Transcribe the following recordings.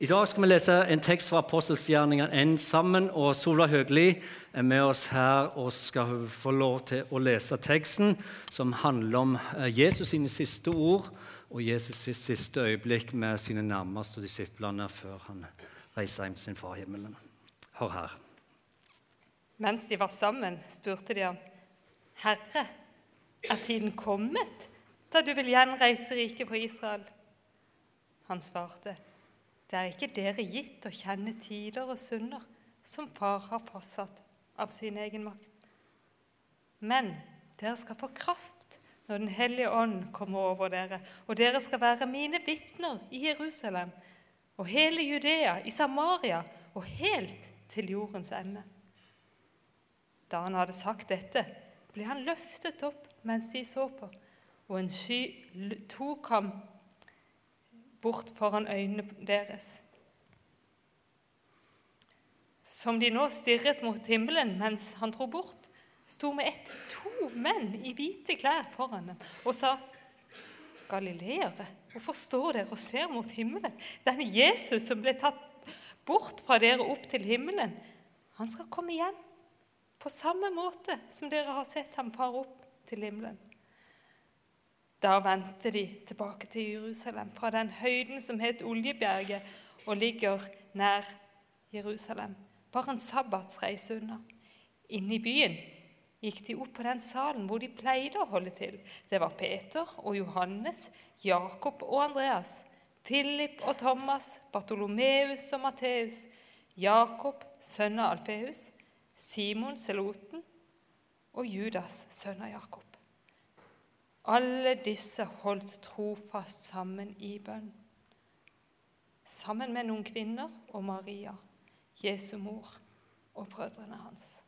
I dag skal vi lese en tekst fra Apostelsgjerningen 1 sammen. og Sola Høgli er med oss her og skal få lov til å lese teksten som handler om eh, Jesus sine siste ord og Jesus sitt siste øyeblikk med sine nærmeste disiplene før han reiser hjem sin far i himmelen. Hør her. Mens de var sammen, spurte de ham, 'Herre, er tiden kommet da du vil gjenreise riket på Israel?' Han svarte, det er ikke dere gitt å kjenne tider og synder som far har fastsatt av sin egen makt. Men dere skal få kraft når Den hellige ånd kommer over dere, og dere skal være mine vitner i Jerusalem og hele Judea, i Samaria og helt til jordens ende. Da han hadde sagt dette, ble han løftet opp mens de så på, og en sky tok ham bort foran øynene deres. Som de nå stirret mot himmelen mens han dro bort, sto med ett to menn i hvite klær foran dem og sa Galileere, hvorfor står dere og ser mot himmelen? Denne Jesus som ble tatt bort fra dere opp til himmelen, han skal komme igjen på samme måte som dere har sett ham fare opp til himmelen. Da vendte de tilbake til Jerusalem, fra den høyden som het Oljebjerget og ligger nær Jerusalem, bare en sabbatsreise unna. Inne i byen gikk de opp på den salen hvor de pleide å holde til. Det var Peter og Johannes, Jakob og Andreas, Philip og Thomas, Bartolomeus og Matteus, Jakob, sønn av Alfeus, Simon Seloten og Judas, sønn av Jakob. Alle disse holdt trofast sammen i bønn. Sammen med noen kvinner og Maria, Jesu mor, og brødrene hans.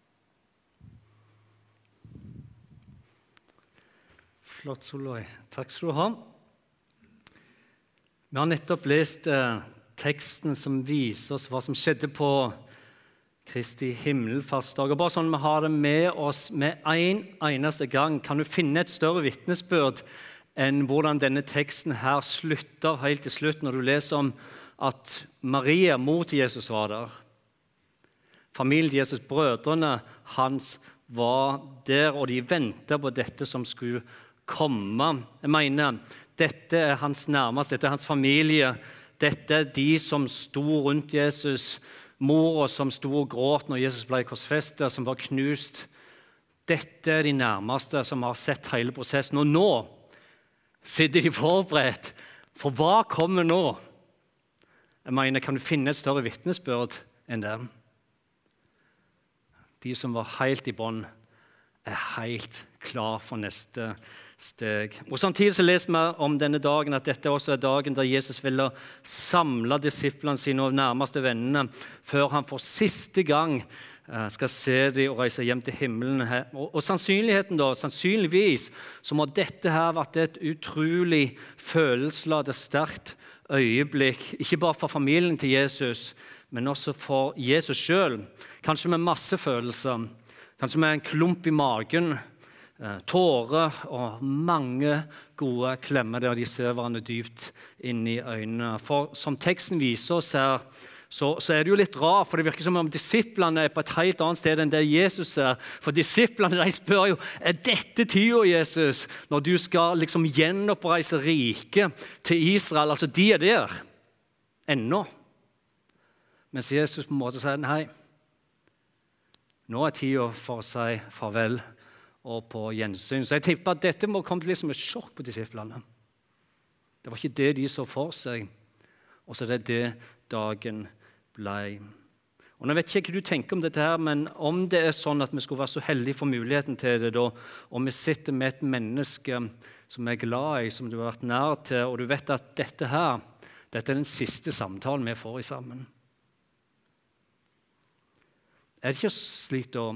Flott, Solveig. Takk skal du ha. Vi har nettopp lest eh, teksten som viser oss hva som skjedde på Kristi himmelfartsdag. Bare sånn vi har det med oss med en eneste gang, kan du finne et større vitnesbyrd enn hvordan denne teksten her slutter helt til slutt, når du leser om at Maria, mor til Jesus, var der. Familien til Jesus, brødrene hans, var der, og de venta på dette som skulle komme. Jeg mener, Dette er hans nærmeste, dette er hans familie. Dette er de som sto rundt Jesus Mora som sto og gråt når Jesus ble korsfestet, som var knust. Dette er de nærmeste som har sett hele prosessen. Og nå sitter de forberedt. For hva kommer nå? Jeg mener, Kan du finne et større vitnesbyrd enn det? De som var helt i bånn, er helt klar for neste steg. Og Samtidig så leser vi om denne dagen at dette også er dagen da Jesus ville samle disiplene sine og nærmeste vennene før han for siste gang eh, skal se dem og reise hjem til himmelen. Og, og sannsynligheten da, Sannsynligvis så må dette her vært et utrolig følelsesladet, sterkt øyeblikk. Ikke bare for familien til Jesus, men også for Jesus sjøl. Kanskje med masse følelser. Kanskje med en klump i magen tårer og mange gode klemmer der de ser hverandre dypt inn i øynene. For som teksten viser oss her, så, så, er det jo litt rart, for det virker som om disiplene er på et helt annet sted enn det Jesus er. For disiplene de spør jo er dette tida, Jesus, når du skal liksom gjenoppreise riket til Israel. Altså, de er der ennå. Mens Jesus på en måte sier nei, nå er tida for å si farvel og på gjensyn. Så jeg tipper at dette må komme til liksom et sjokk på disiplene. Det var ikke det de så for seg, og så er det det dagen ble. Og nå vet jeg ikke hva du tenker om dette, her, men om det er sånn at vi skulle være så heldige for muligheten til det, da, og vi sitter med et menneske som vi er glad i, som du har vært nær til, og du vet at dette her dette er den siste samtalen vi får i sammen Er det ikke slik da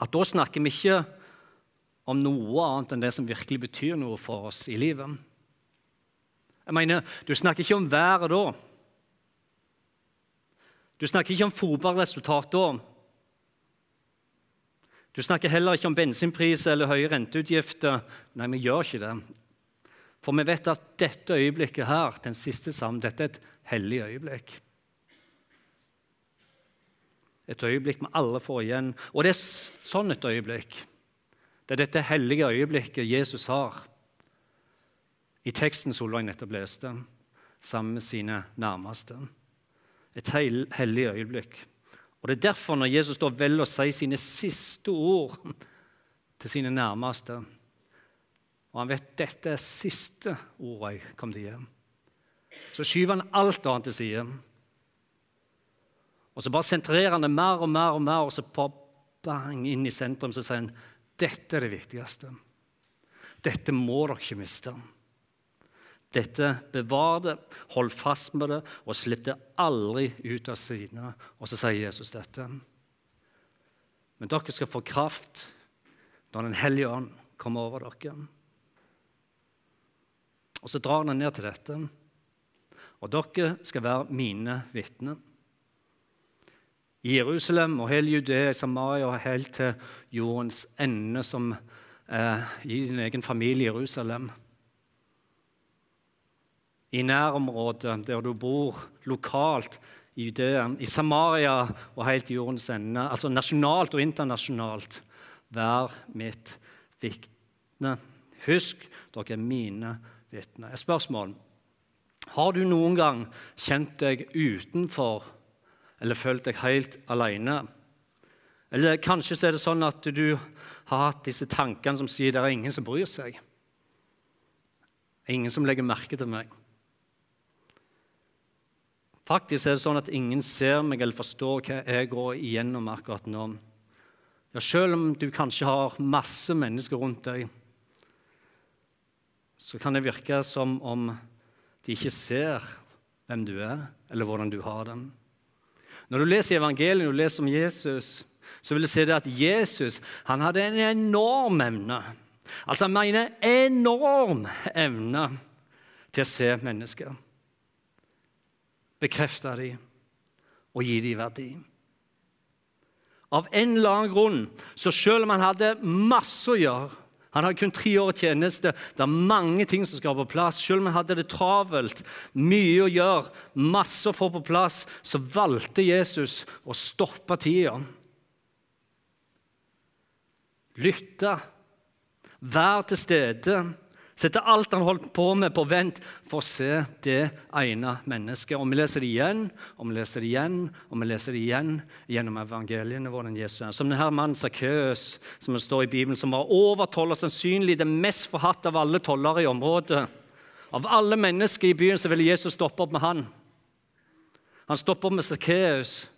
at da snakker vi ikke om noe annet enn det som virkelig betyr noe for oss i livet. Jeg mener, Du snakker ikke om været da. Du snakker ikke om fotballresultatet da. Du snakker heller ikke om bensinpris eller høye renteutgifter. Nei, vi gjør ikke det. For vi vet at dette øyeblikket her, den siste sammen, dette er et hellig øyeblikk. Et øyeblikk vi alle får igjen. Og det er sånn et øyeblikk. Det er dette hellige øyeblikket Jesus har i teksten Solveig nettopp leste, sammen med sine nærmeste. Et hellig øyeblikk. Og Det er derfor når Jesus da velger å si sine siste ord til sine nærmeste Og han vet dette er siste ordet jeg kommer til å gi. Så skyver han alt annet til side. Og så bare sentrerer han det mer og mer, og mer, og så bang inn i sentrum så sier han dette er det viktigste. Dette må dere ikke miste. Dette bevar det, hold fast med det og slipp det aldri ut av sine. Og så sier Jesus dette. Men dere skal få kraft når Den hellige ånd kommer over dere. Og så drar han ned til dette. Og dere skal være mine vitner. I Jerusalem og hele Judea, Samaria og helt til jordens ende, som eh, i din egen familie Jerusalem i nærområdet der du bor, lokalt i Judea, i Samaria og helt til jordens ende, altså nasjonalt og internasjonalt, vær mitt vitne. Husk, dere er mine vitner. Spørsmål. Har du noen gang kjent deg utenfor eller følt deg helt alene? Eller kanskje er det sånn at du har hatt disse tankene som sier det er ingen som bryr seg. Ingen som legger merke til meg. Faktisk er det sånn at ingen ser meg eller forstår hva jeg går igjennom akkurat nå. Ja, selv om du kanskje har masse mennesker rundt deg, så kan det virke som om de ikke ser hvem du er, eller hvordan du har det. Når du leser evangeliet du leser om Jesus, så vil du se det at Jesus han hadde en enorm evne. Altså han mener enorm evne til å se mennesker bekrefte dem og gi dem verdi. Av en eller annen grunn, så selv om han hadde masse å gjøre Han hadde kun tre år i tjeneste, det er mange ting som skal på plass. Selv om han hadde det travelt, mye å gjøre, masse å få på plass, så valgte Jesus å stoppe tida. Lytte, være til stede Sette alt han holdt på med, på vent for å se det ene mennesket. Og Vi leser det igjen og vi leser det igjen og vi leser det igjen gjennom evangeliene. hvordan Jesus. Som denne mannen Sakkeus, som det står i Bibelen, som var over tolv og sannsynlig den mest forhatte av alle tollere i området. Av alle mennesker i byen så ville Jesus stoppe opp med han. Han stopper opp med Sakkeus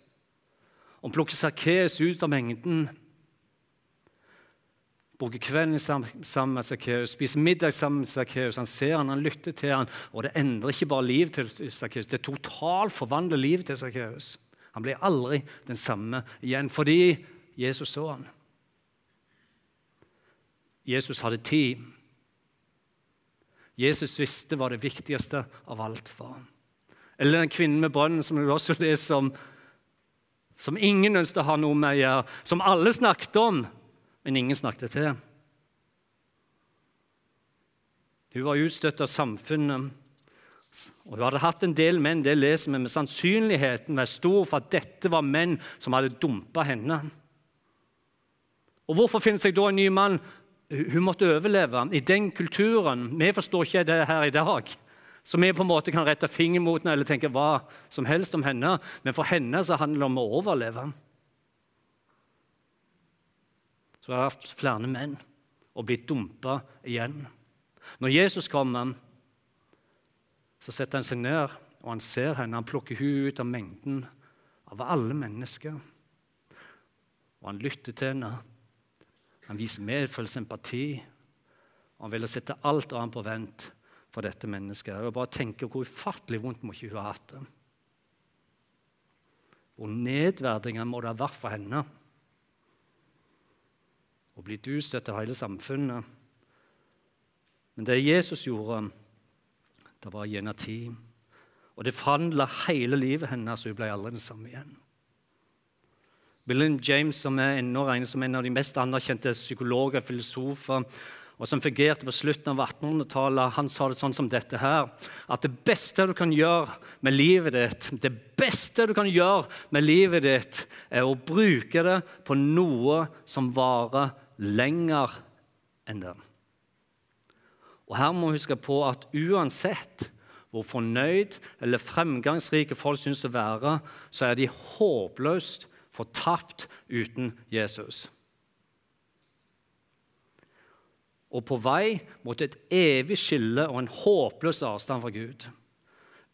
og plukker Sakkeus ut av mengden bruker kvelden sammen med Sakkeus, spiser middag sammen med Sakkeus. Han ser han, han lytter til han, og det endrer ikke bare livet til Sakkeus, det totalt forvandler livet til Sakkeus. Han blir aldri den samme igjen fordi Jesus så han. Jesus hadde tid. Jesus visste hva det viktigste av alt var. Eller den kvinnen med brønnen som du også leser om, som ingen ønsket å ha noe med å gjøre, som alle snakket om men ingen snakket til. Hun var utstøtt av samfunnet. Og Hun hadde hatt en del menn, det leser vi, men sannsynligheten var stor for at dette var menn som hadde dumpa henne. Og Hvorfor finne seg da en ny mann? Hun måtte overleve i den kulturen. Vi forstår ikke det her i dag. Så vi på en måte kan rette fingeren mot henne eller tenke hva som helst om henne. Men for henne så handler det om å overleve så har hatt flere menn og blitt dumpa igjen. Når Jesus kommer, så setter han seg ned, og han ser henne. Han plukker henne ut av mengden av alle mennesker. Og han lytter til henne. Han viser medfølelse, empati. Og han ville sette alt annet på vent for dette mennesket. Og bare tenke hvor ufattelig vondt må ikke hun ha hatt det. Hvor nedverdigende må det ha vært for henne og blitt utstøtt av hele samfunnet. Men det Jesus gjorde, det var gjennom tid. Og det forhandla hele livet hennes, og hun ble aldri den samme igjen. William James, som er ennå regnet som en av de mest anerkjente psykologer og filosofer, og som fungerte på slutten av 1800-tallet, han sa det sånn som dette her At det beste du kan gjøre med livet ditt, det beste du kan gjøre med livet ditt, er å bruke det på noe som varer lenger enn det. Og her må vi huske på at uansett hvor fornøyd eller fremgangsrike folk syns å være, så er de håpløst fortapt uten Jesus. og på vei mot et evig skille og en håpløs avstand fra Gud.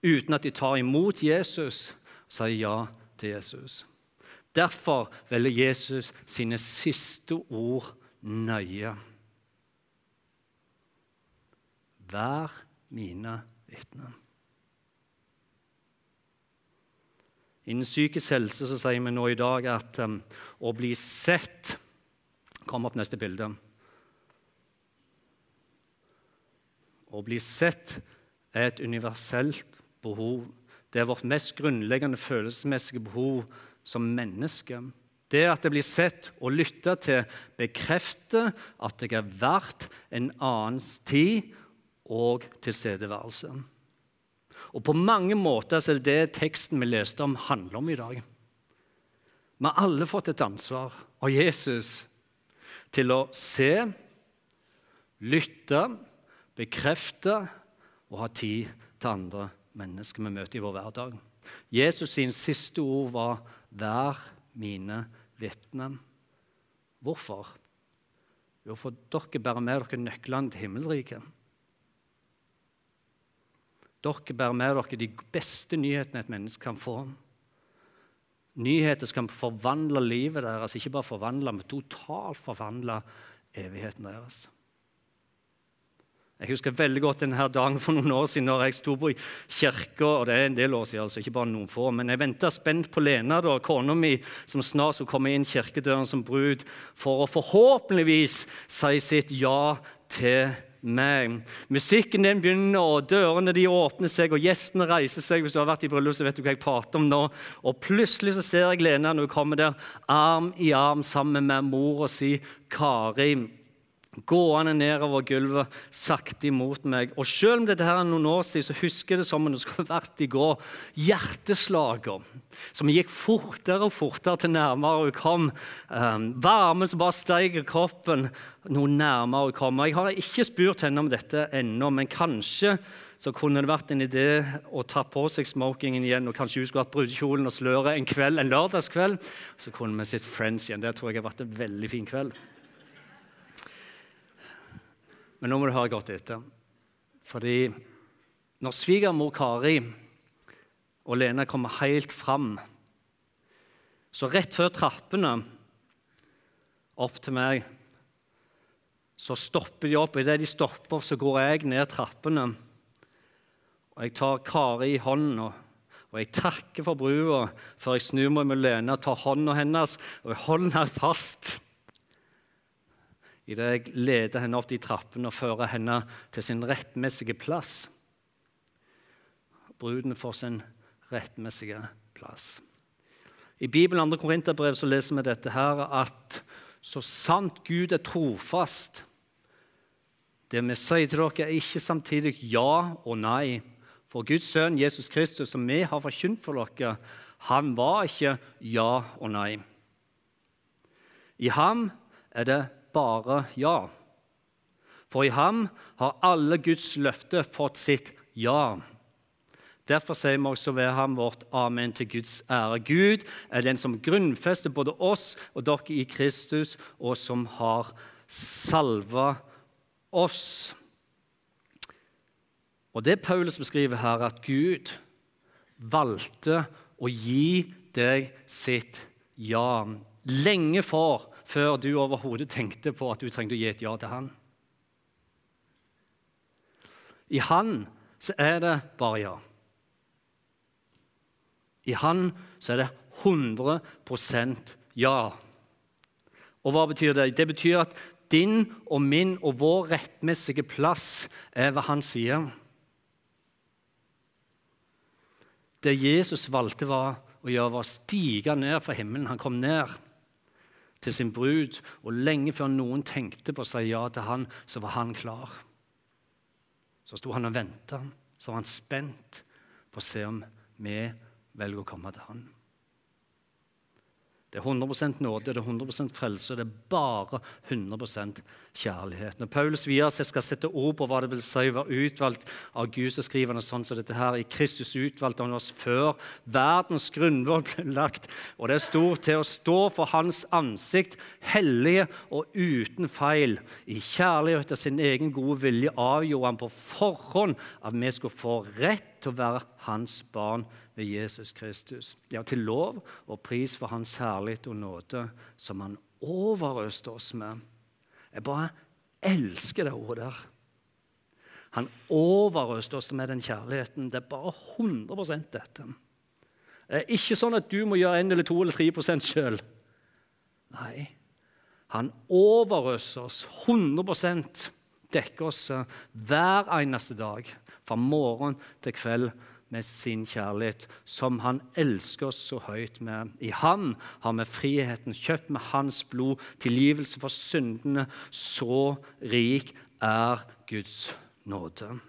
Uten at de tar imot Jesus sier ja til Jesus. Derfor velger Jesus sine siste ord nøye. Vær mine vitner. Innen psykisk helse så sier vi nå i dag at um, å bli sett Kom opp neste bilde. Å bli sett er et universelt behov. Det er vårt mest grunnleggende følelsesmessige behov som menneske. Det at det blir sett og lytta til, bekrefter at jeg er verdt en annens tid og tilstedeværelse. Og På mange måter er det det teksten vi leste om, handler om i dag. Vi har alle fått et ansvar av Jesus til å se, lytte bekrefte og ha tid til andre mennesker vi møter i vår hverdag. Jesus sin siste ord var 'vær mine vitner'. Hvorfor? Jo, for dere bærer med dere nøklene til himmelriket. Dere bærer med dere de beste nyhetene et menneske kan få. Nyheter som kan forvandle livet deres, ikke bare forvandle, men totalt forvandle evigheten deres. Jeg husker veldig godt denne dagen for noen år siden når jeg sto på kirka. og det er en del år siden, altså ikke bare noen få, Men jeg venta spent på Lena, da, kona mi, som snart skulle komme inn kirkedøren som brud, for å forhåpentligvis si sitt ja til meg. Musikken den begynner, og dørene de åpner seg, og gjestene reiser seg. Hvis du har vært i bryllup, så vet du hva jeg prater om nå. Og plutselig så ser jeg Lena når hun kommer der, arm i arm sammen med mor og si Kari gående nedover gulvet sakte imot meg. Og Selv om dette her er noen år siden, så husker jeg det som om det skulle vært i går. Hjerteslager som gikk fortere og fortere til nærmere hun kom. Um, varme som bare steg i kroppen noe nærmere hun kom. Jeg har ikke spurt henne om dette ennå, men kanskje så kunne det vært en idé å ta på seg smokingen igjen. og Kanskje hun skulle hatt brudekjolen og sløret en kveld, en lørdagskveld. Så kunne vi sett Friends igjen. Det tror jeg har vært en veldig fin kveld. Men nå må du høre godt etter. Fordi når svigermor Kari og Lene kommer helt fram, så rett før trappene opp til meg, så stopper de opp. Idet de stopper så går jeg ned trappene. Og Jeg tar Kari i hånden, og jeg takker for brua før jeg snur meg med Lene og tar hånda hennes og jeg holder henne fast idet jeg leder henne opp de trappene og fører henne til sin rettmessige plass. Bruden får sin rettmessige plass. I Bibelen 2. Korinterbrev så leser vi dette her, at så sant Gud er trofast Det vi sier til dere, er ikke samtidig ja og nei. For Guds sønn Jesus Kristus, som vi har forkynt for dere, han var ikke ja og nei. I ham er det bare ja. For i ham har alle Guds løfter fått sitt ja. Derfor sier vi også ved ham vårt amen til Guds ære. Gud er den som grunnfester både oss og dere i Kristus, og som har salva oss. Og Det Paulus beskriver her, at Gud valgte å gi deg sitt ja lenge for før du overhodet tenkte på at du trengte å gi et ja til han. I han så er det bare ja. I han så er det 100% ja. Og hva betyr det? Det betyr at din og min og vår rettmessige plass er ved hans side. Det Jesus valgte, var å gjøre var å stige ned fra himmelen. Han kom ned til sin brud, og lenge før noen tenkte på å si ja til han, så var han klar. Så sto han og venta, så var han spent på å se om vi velger å komme til han. Det er 100% nåde, det er 100% frelse, det er bare 100% kjærlighet. Når Paulus videre skal sette ord på hva det vil si å være utvalgt av Gud, så skriver han sånn som dette her. I Kristus utvalgte han oss før verdens grunnvoll ble lagt. Og det stort til å stå for Hans ansikt, hellige og uten feil. I kjærlighet etter sin egen gode vilje avgjorde han på forhånd at vi skulle få rett til å være hans barn ved Jesus Kristus. Ja, til lov og pris for Hans herlighet og nåde, som Han overøste oss med. Jeg bare elsker det ordet der. Han overøste oss med den kjærligheten. Det er bare 100 dette. Det er ikke sånn at du må gjøre 1 eller 2 eller 3% sjøl. Nei. Han overøser oss 100 dekker oss hver eneste dag, fra morgen til kveld med sin kjærlighet, som han elsker oss så høyt med. I ham har vi friheten, kjøpt med hans blod, tilgivelse for syndene. Så rik er Guds nåde.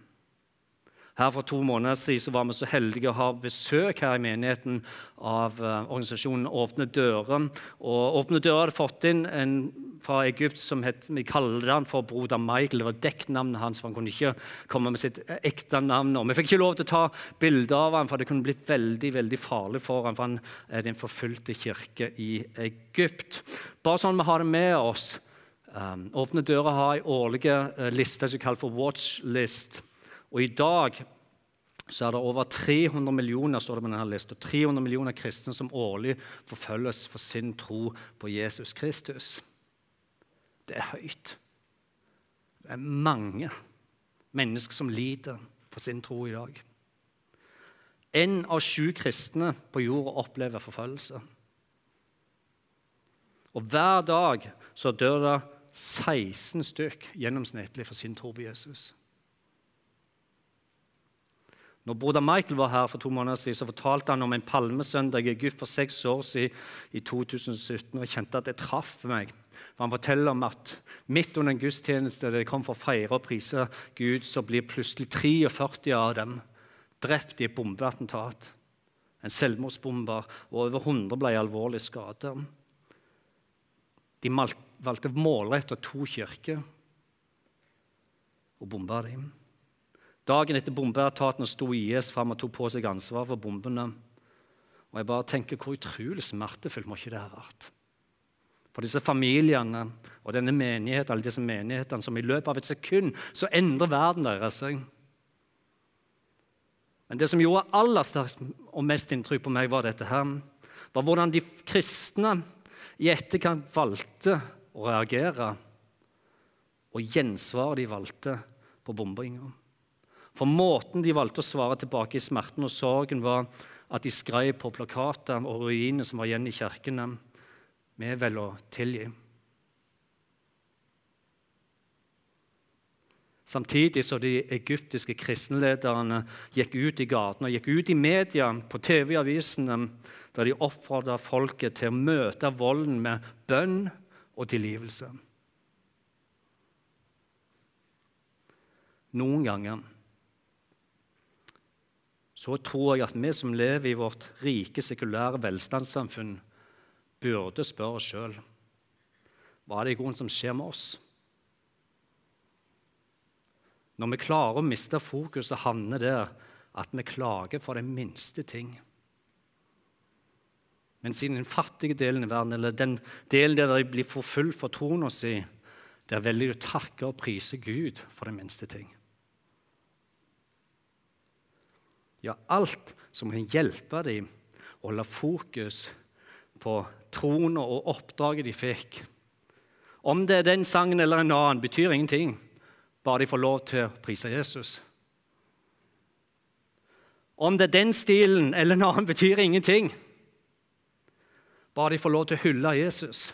Her For to måneder siden var vi så heldige å ha besøk her i menigheten av uh, organisasjonen Åpne dører. Og Åpne dører hadde fått inn en fra Egypt som het, vi kaller han for broder Michael. Det var dekknavnet hans, for han kunne ikke komme med sitt ekte navn. Og vi fikk ikke lov til å ta bilde av ham, for det kunne blitt veldig veldig farlig for ham, for han er den forfulgte kirke i Egypt. Bare sånn vi har det med oss. Um, Åpne dører har ei årlig uh, liste som kalles for watchlist. Og i dag så er det over 300 millioner står det på denne listen, 300 millioner kristne som årlig forfølges for sin tro på Jesus Kristus. Det er høyt. Det er mange mennesker som lider for sin tro i dag. Én av sju kristne på jorda opplever forfølgelse. Og hver dag så dør det 16 stykk gjennomsnittlig for sin tro på Jesus. Når broder Michael var her for to måneder siden, så fortalte han om en palmesøndag i Egypt for seks år siden, i 2017, og jeg kjente at det traff meg. For Han forteller om at midt under en gudstjeneste der de kom for å feire og prise Gud, så blir plutselig 43 av dem drept i et bombeattentat. En selvmordsbomber, og over 100 ble alvorlig skadet. De valgte målrettet to kirker og bomba dem. Dagen etter bombeattentatene sto IS fram og tok på seg ansvar for bombene. Og jeg bare tenker Hvor utrolig smertefullt må ikke det ha vært? For disse familiene og denne menigheten, alle disse menighetene som i løpet av et sekund så endrer verden deres seg. Men det som gjorde aller størst og mest inntrykk på meg, var dette her, var hvordan de kristne i etterkant valgte å reagere, og gjensvaret de valgte på bombinga. For måten de valgte å svare tilbake i smerten og sorgen, var at de skrev på plakater og ruiner som var igjen i kirkene, med vel å tilgi. Samtidig så de egyptiske kristenlederne gikk ut i gatene og gikk ut i media, på TV og avisene, der de oppfordra folket til å møte volden med bønn og tilgivelse. Noen ganger så tror jeg at vi som lever i vårt rike, sekulære velstandssamfunn, burde spørre oss sjøl hva er det i grunnen som skjer med oss? Når vi klarer å miste fokuset, havner havne der at vi klager for den minste ting. Men siden den fattige delen av verden, eller den delen der de blir forfulgt for troen sin, der velger å takke og prise Gud for den minste ting. Ja, alt som kan hjelpe dem å holde fokus på troen og oppdraget de fikk. Om det er den sangen eller en annen, betyr ingenting, bare de får lov til å prise Jesus. Om det er den stilen eller en annen, betyr ingenting, bare de får lov til å hylle Jesus.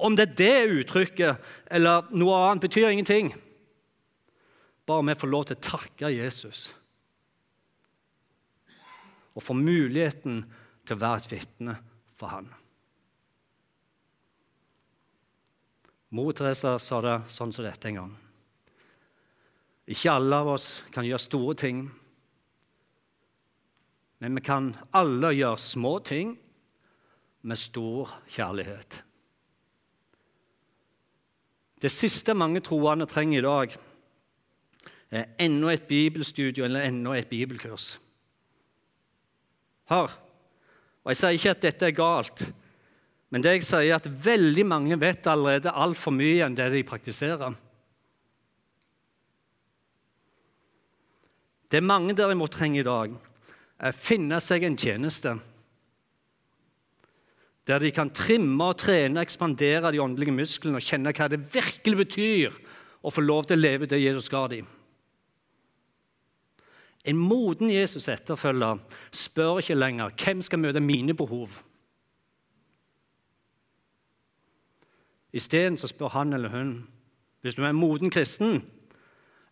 Om det er det uttrykket eller noe annet, betyr ingenting bare vi får lov til å takke Jesus. Og få muligheten til å være et vitne for han. Mor Teresa sa det sånn som dette en gang. Ikke alle av oss kan gjøre store ting, men vi kan alle gjøre små ting med stor kjærlighet. Det siste mange troende trenger i dag, enda et bibelstudio eller enda et bibelkurs. Hør, og Jeg sier ikke at dette er galt, men det jeg sier er at veldig mange vet allerede altfor mye enn det de praktiserer. Det mange derimot trenger i dag, er å finne seg en tjeneste der de kan trimme og trene ekspandere de åndelige musklene og kjenne hva det virkelig betyr å få lov til å leve det Jesus ga dem. En moden Jesus-etterfølger spør ikke lenger hvem skal møte mine behov. Isteden spør han eller hun hvis du er en moden kristen,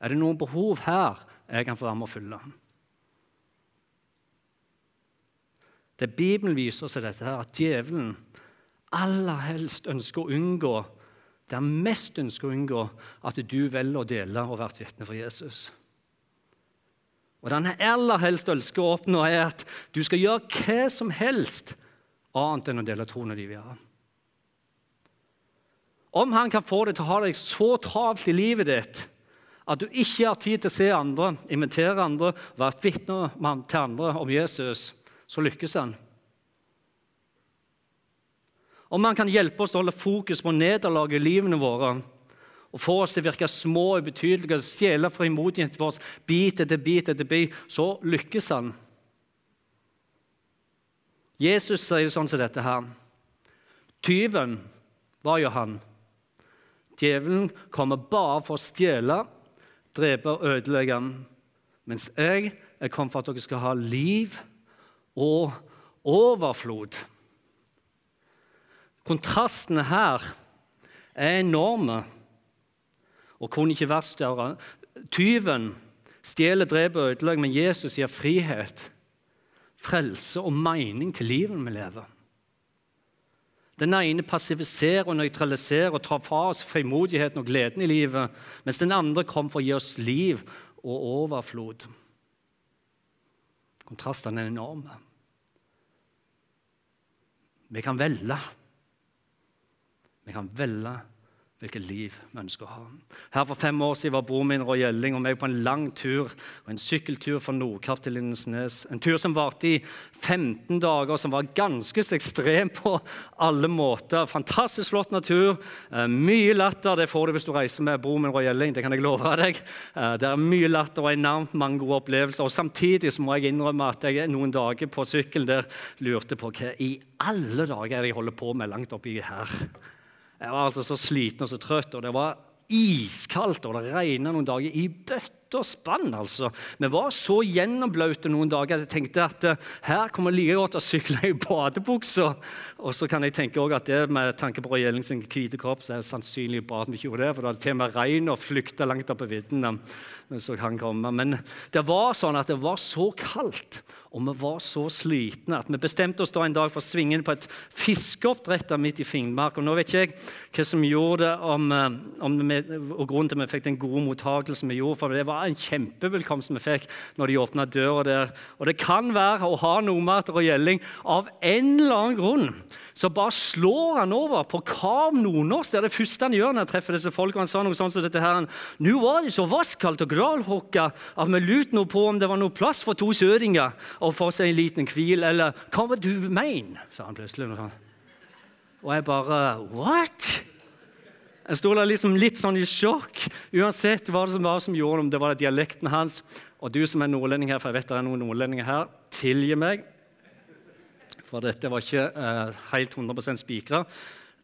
er det noen behov her jeg kan få være med å fylle. Det Bibelen viser oss, er dette her, at djevelen aller helst ønsker å unngå det han mest ønsker å unngå, at du velger å dele og være vitne for Jesus. Og det han aller helst ønsker å oppnå, er at du skal gjøre hva som helst annet enn å dele troen din videre. Om han kan få deg til å ha deg så travelt i livet ditt at du ikke har tid til å se andre, invitere andre, være et vitne til andre om Jesus, så lykkes han. Om han kan hjelpe oss til å holde fokus på nederlaget i livene våre og få oss til å virke små og ubetydelige, stjele frimodigheten vår bit etter bit etter bit, så lykkes han. Jesus sier det sånn som dette her. Tyven var jo han. Djevelen kommer bare for å stjele, drepe og ødelegge. Mens jeg er kommet for at dere skal ha liv og overflod. Kontrastene her er enorme og kunne ikke vært større. Tyven stjeler, dreper og ødelegger, men Jesus gir frihet, frelse og mening til livet vi lever. Den ene passiviserer og nøytraliserer og tar fra oss frimodigheten og gleden i livet, mens den andre kom for å gi oss liv og overflod. Kontrastene er enorme. Vi kan velge. Vi kan velge hvilket liv vi ønsker å ha. Her For fem år siden var broren min Roy Gjelling og meg på en lang tur, og en sykkeltur fra Nordkapp til Lindesnes. En tur som varte i 15 dager, som var ganske så ekstrem på alle måter. Fantastisk flott natur, eh, mye latter. Det får du hvis du reiser med broren min Roy Gjelling. det kan jeg love deg. Eh, det er mye latter og enormt mange gode opplevelser. Og Samtidig så må jeg innrømme at jeg noen dager på sykkel der lurte på hva i alle dager jeg holder på med langt oppi her. Jeg var altså så sliten og så trøtt, og det var iskaldt, og det regna noen dager i bøtte og spann. altså. Vi var så gjennomblaute noen dager at jeg tenkte at uh, her kommer det like godt å sykle i badebuksa. Og så kan jeg tenke også at det med tanke på Roy sin hvite kropp, så er det sannsynlig bra at vi ikke gjorde det, for da hadde til og med regn og flykta langt opp på komme. Men det var sånn at det var så kaldt og vi var så slitne at vi bestemte oss da en dag for å svinge inn på et fiskeoppdrett midt i Finnmark. Og nå vet ikke jeg hva som gjorde det, om, eh, om vi, og grunnen til at vi fikk den gode mottakelsen vi gjorde. For det var en kjempevelkomst vi fikk når de åpna døra der. Og det kan være å ha noe med at Gjelling av en eller annen grunn så bare slår han over på Kav nordnorsk. Det er det første han gjør når han treffer disse folkene. Han sa noe sånt som dette her. Nå var det så vasskaldt og gralhokka at vi lurte noe på om det var noe plass for to søringer og få seg en liten hvil. Eller hva var du mener? sa han plutselig. Og jeg bare What? Jeg sto der liksom litt sånn i sjokk. Uansett hva det var som gjorde om det var dialekten hans. Og du som er nordlending her, for jeg vet det er noen nordlendinger her, tilgi meg. For dette var ikke eh, helt 100% spikra.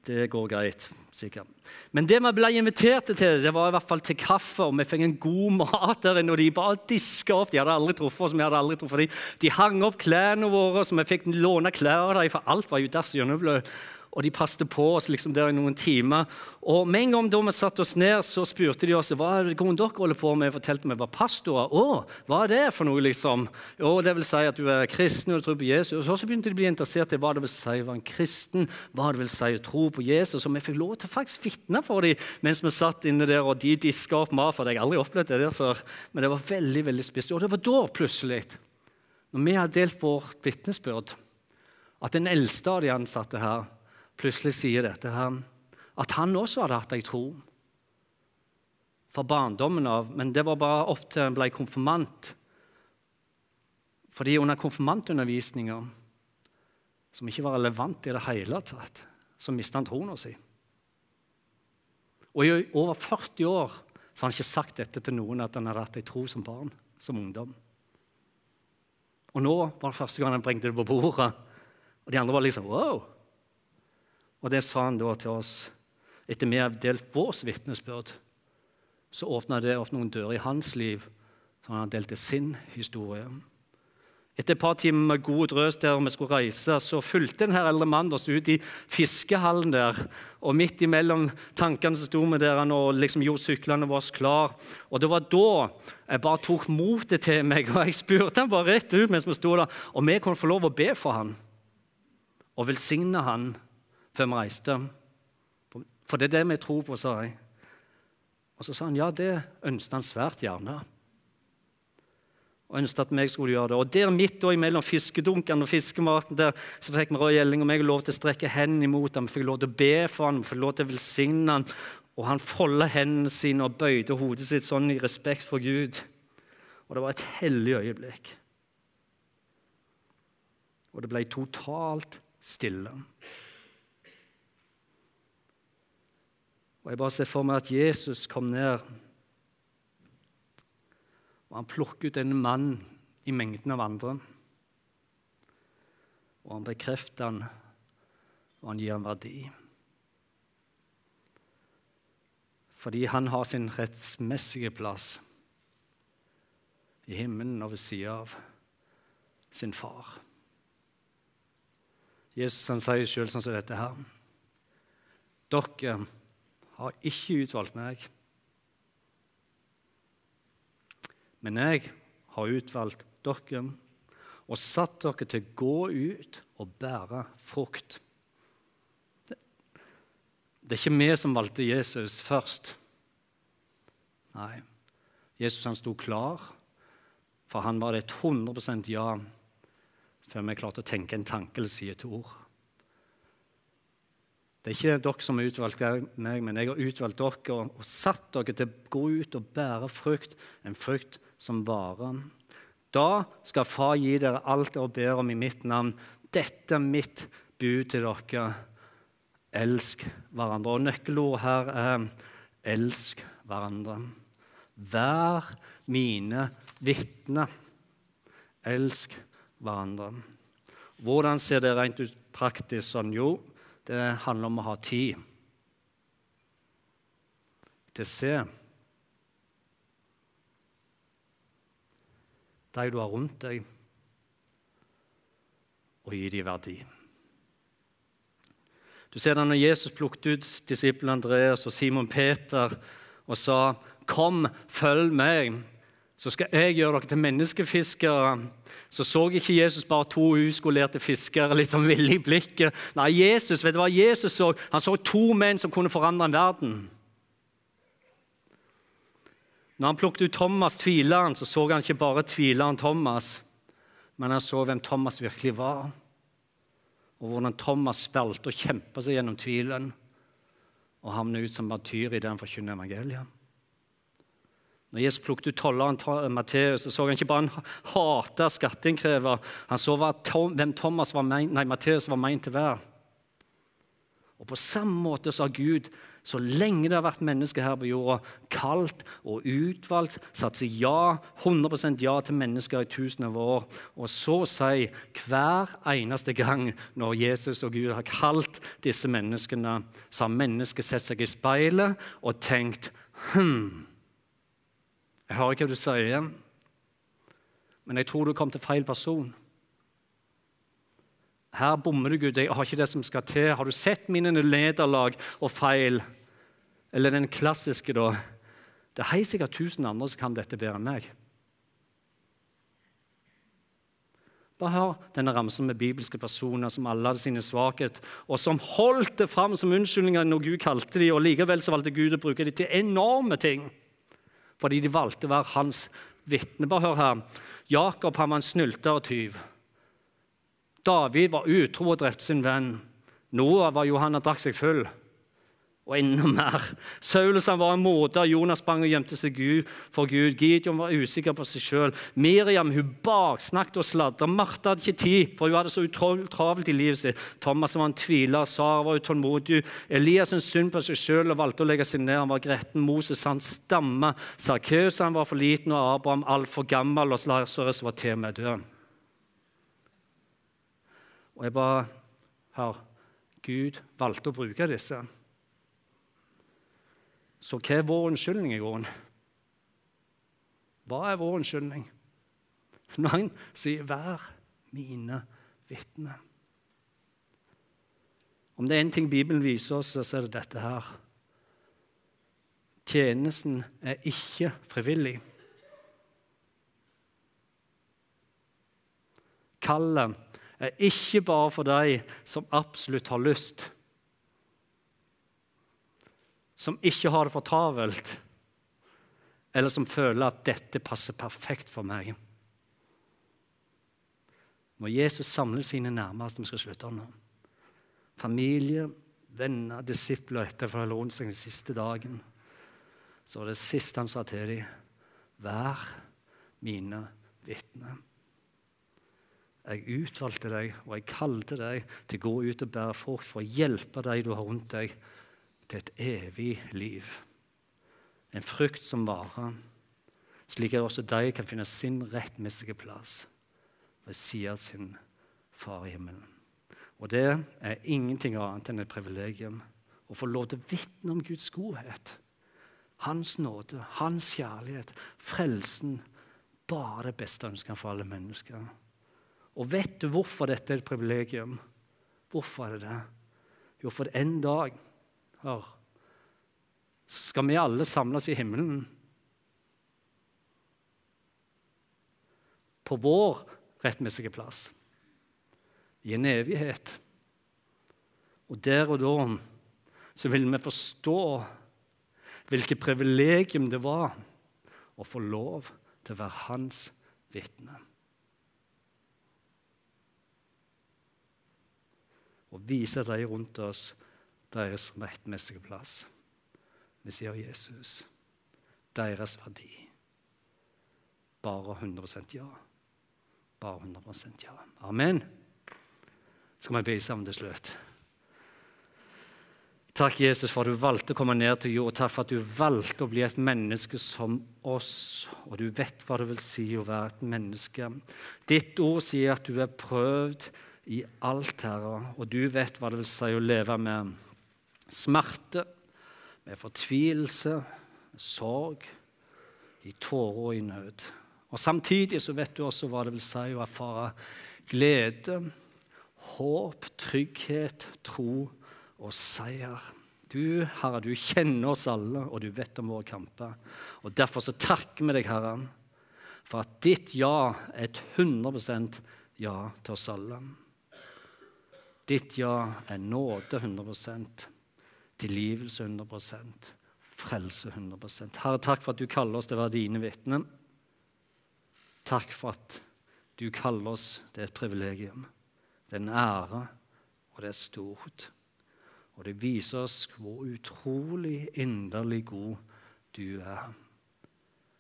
Det går greit, sikkert. Men det vi ble invitert til, det var i hvert fall til kaffe, og vi fikk en god mat der inne. Og de bare diska opp. De hadde aldri truffet oss. vi hadde aldri truffet dem. De hang opp klærne våre, så vi fikk låne klær av dem, for alt var jo dass gjennomblødd. Og de passet på oss liksom der i noen timer. Og med en gang da vi satte oss ned, så spurte de oss hva er det dere holder på med. Jeg fortalte vi var pastorer. Å, hva er det for noe, liksom? Jo, det vil si at du er kristen og du tror på Jesus. Og så begynte de å bli interessert i hva det vil si å være en kristen, hva det vil si å tro på Jesus. Og vi fikk lov til å faktisk vitne for dem mens vi satt inne der, og de diska opp mat. For jeg har aldri opplevd det der før, men det var veldig, veldig spist. Og det var da, plutselig, når vi hadde delt vårt vitnesbyrd at den eldste av de ansatte her plutselig sier dette her, at han også hadde hatt ei tro fra barndommen av, men det var bare opp til han ble konfirmant. Fordi under konfirmantundervisninga, som ikke var relevant i det hele tatt, så mista han troen si. Og i over 40 år så har han ikke sagt dette til noen at han hadde hatt ei tro som barn, som ungdom. Og nå var det første gang han bringte det på bordet. Og de andre var liksom wow. Og det sa han da til oss etter vi har delt vårt vitnesbyrd. Så åpna det opp noen dører i hans liv, så han delte sin historie. Etter et par timer med god drøs der vi skulle reise, så fulgte denne eldre mannen oss ut i fiskehallen der. Og midt imellom tankene så sto vi der og liksom gjorde syklene våre klar. Og det var da jeg bare tok motet til meg, og jeg spurte han bare rett ut mens vi sto der, om vi kunne få lov å be for han og velsigne han før vi reiste. For det er det vi tror på, sa jeg. Og så sa han ja, det ønsket han svært gjerne. Og ønsket at meg skulle gjøre det. Og der midt da, mellom fiskedunkene og fiskematen der, så fikk vi Roy Elling og meg lov til å strekke hendene imot ham. Vi fikk lov til å be for ham, vi fikk lov til å velsigne ham. Og han foldet hendene sine og bøyde hodet sitt sånn i respekt for Gud. Og det var et hellig øyeblikk. Og det ble totalt stille. Og Jeg bare ser for meg at Jesus kom ned, og han plukker ut en mann i mengden av andre. Og han bekrefter han, og han gir han verdi. Fordi han har sin rettsmessige plass i himmelen og ved sida av sin far. Jesus han sier sjøl sånn som dette her. Dere har ikke utvalgt meg, men jeg har utvalgt dere og satt dere til å gå ut og bære frukt. Det er ikke vi som valgte Jesus først. Nei, Jesus han sto klar, for han var det et 100% ja før vi klarte å tenke en tanke eller si et ord. Det er ikke dere som har utvalgt meg, men jeg har utvalgt dere og, og satt dere til å gå ut og bære frukt, en frukt som varer. Da skal Far gi dere alt dere ber om i mitt navn. Dette er mitt bud til dere. Elsk hverandre. Og nøkkelordet her er elsk hverandre. Vær mine vitner. Elsk hverandre. Hvordan ser det rent ut praktisk sånn? Jo, det handler om å ha tid til å se. De du har rundt deg, og gi dem verdi. Du ser det når Jesus plukket ut disippelen Andreas og Simon Peter og sa, 'Kom, følg meg, så skal jeg gjøre dere til menneskefiskere.' så så ikke Jesus bare to uskolerte fiskere litt sånn ville i blikket. Nei, Jesus vet du hva Jesus så? Han så to menn som kunne forandre en verden. Når han plukket ut Thomas, tvileren, så så han ikke bare tvileren Thomas, men han så hvem Thomas virkelig var, og hvordan Thomas spilte og kjempa seg gjennom tvilen og havnet ut som martyr i den forkynner evangeliet. Når Jesus plukket ut tolleren Matteus, så, så han ikke bare han hata skatteinnkrever. Han så hvem Thomas var mein, nei, Matteus var meint til å være. Og På samme måte så har Gud, så lenge det har vært mennesker her på jorda, kalt og utvalgt, satt seg ja, 100% ja til mennesker i tusen av år. Og så si hver eneste gang når Jesus og Gud har kalt disse menneskene, så har mennesket sett seg i speilet og tenkt hm, jeg hører hva du sier, men jeg tror du kom til feil person. Her bommer du, Gud. Jeg har ikke det som skal til. Har du sett mine nederlag og feil? Eller den klassiske, da. Det er helt sikkert tusen andre som kan dette bedre enn meg. Bare hør denne ramsen med bibelske personer som alle hadde sine svakheter, og som holdt det fram som unnskyldninger når Gud kalte dem, og likevel så valgte Gud å bruke dem til enorme ting. Fordi de valgte å være hans vitne. Bare hør her. Jakob han var en snylter og tyv. David var utro og drepte sin venn. Noah var Johanna drakk seg full og enda mer. Saulus var en morder, Jonas sprang og gjemte seg for Gud. Gideon var usikker på seg sjøl. Miriam hun baksnakket og sladra. Martha hadde ikke tid, for hun hadde så travelt i livet sitt. Thomas var en tviler, Sara var utålmodig. Elias syntes synd på seg sjøl og valgte å legge seg ned. Han var gretten. Moses han stamma. han var for liten, og Abraham altfor gammel, og Lasarus var til med død. Og jeg bare Hør, Gud valgte å bruke disse. Så hva er vår unnskyldning i grunnen? Hva er vår unnskyldning? Når han sier 'vær mine vitner'. Om det er én ting Bibelen viser oss, så er det dette her. Tjenesten er ikke frivillig. Kallet er ikke bare for de som absolutt har lyst som ikke har det for travelt, eller som føler at dette passer perfekt for meg. Må Jesus samle sine nærmeste. Vi skal slutte nå. Familie, venner, disipler etter fra onsdag den siste dagen. Så var det siste han sa til dem, vær mine vitner. Jeg utvalgte deg, og jeg kalte deg til å gå ut og bære frukt for å hjelpe deg du har rundt deg, til et evig liv. En frukt som varer, slik at også de kan finne sin rettmessige plass ved siden av sin far i himmelen. Og det er ingenting annet enn et privilegium å få lov til å vitne om Guds godhet. Hans nåde, hans kjærlighet, frelsen. Bare det beste ønsker for alle mennesker. Og vet du hvorfor dette er et privilegium? Hvorfor er det det? Jo, for en dag Hør. Så skal vi alle samles i himmelen. På vår rettmessige plass. I en evighet. Og der og da så vil vi forstå hvilket privilegium det var å få lov til å være hans vitne. Og vise de rundt oss deres rettmessige plass. Vi sier Jesus. Deres verdi. Bare 100% ja. Bare 100% ja. Amen. Skal vi be sammen til slutt? Takk, Jesus, for at du valgte å komme ned til jord. Takk for at du valgte å bli et menneske som oss. Og du vet hva det vil si å være et menneske. Ditt ord sier at du er prøvd i alt, Herre, og du vet hva det vil si å leve med smerte, med fortvilelse, med sorg, i tårer og i nød. Og Samtidig så vet du også hva det vil si å erfare glede, håp, trygghet, tro og seier. Du, Herre, du kjenner oss alle, og du vet om våre kamper. Og Derfor så takker vi deg, Herre, for at ditt ja er et 100% ja til oss alle. Ditt ja er nåde 100 tilgivelse 100% frelse 100% Herre, takk for at du kaller oss til å være dine vitner. Takk for at du kaller oss Det er et privilegium. Det er en ære, og det er stort. Og det viser oss hvor utrolig inderlig god du er,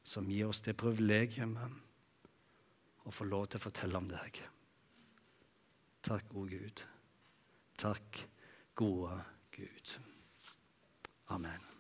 som gir oss det privilegiumet å få lov til å fortelle om deg. Takk, gode Gud. Takk, gode Gud. Amen.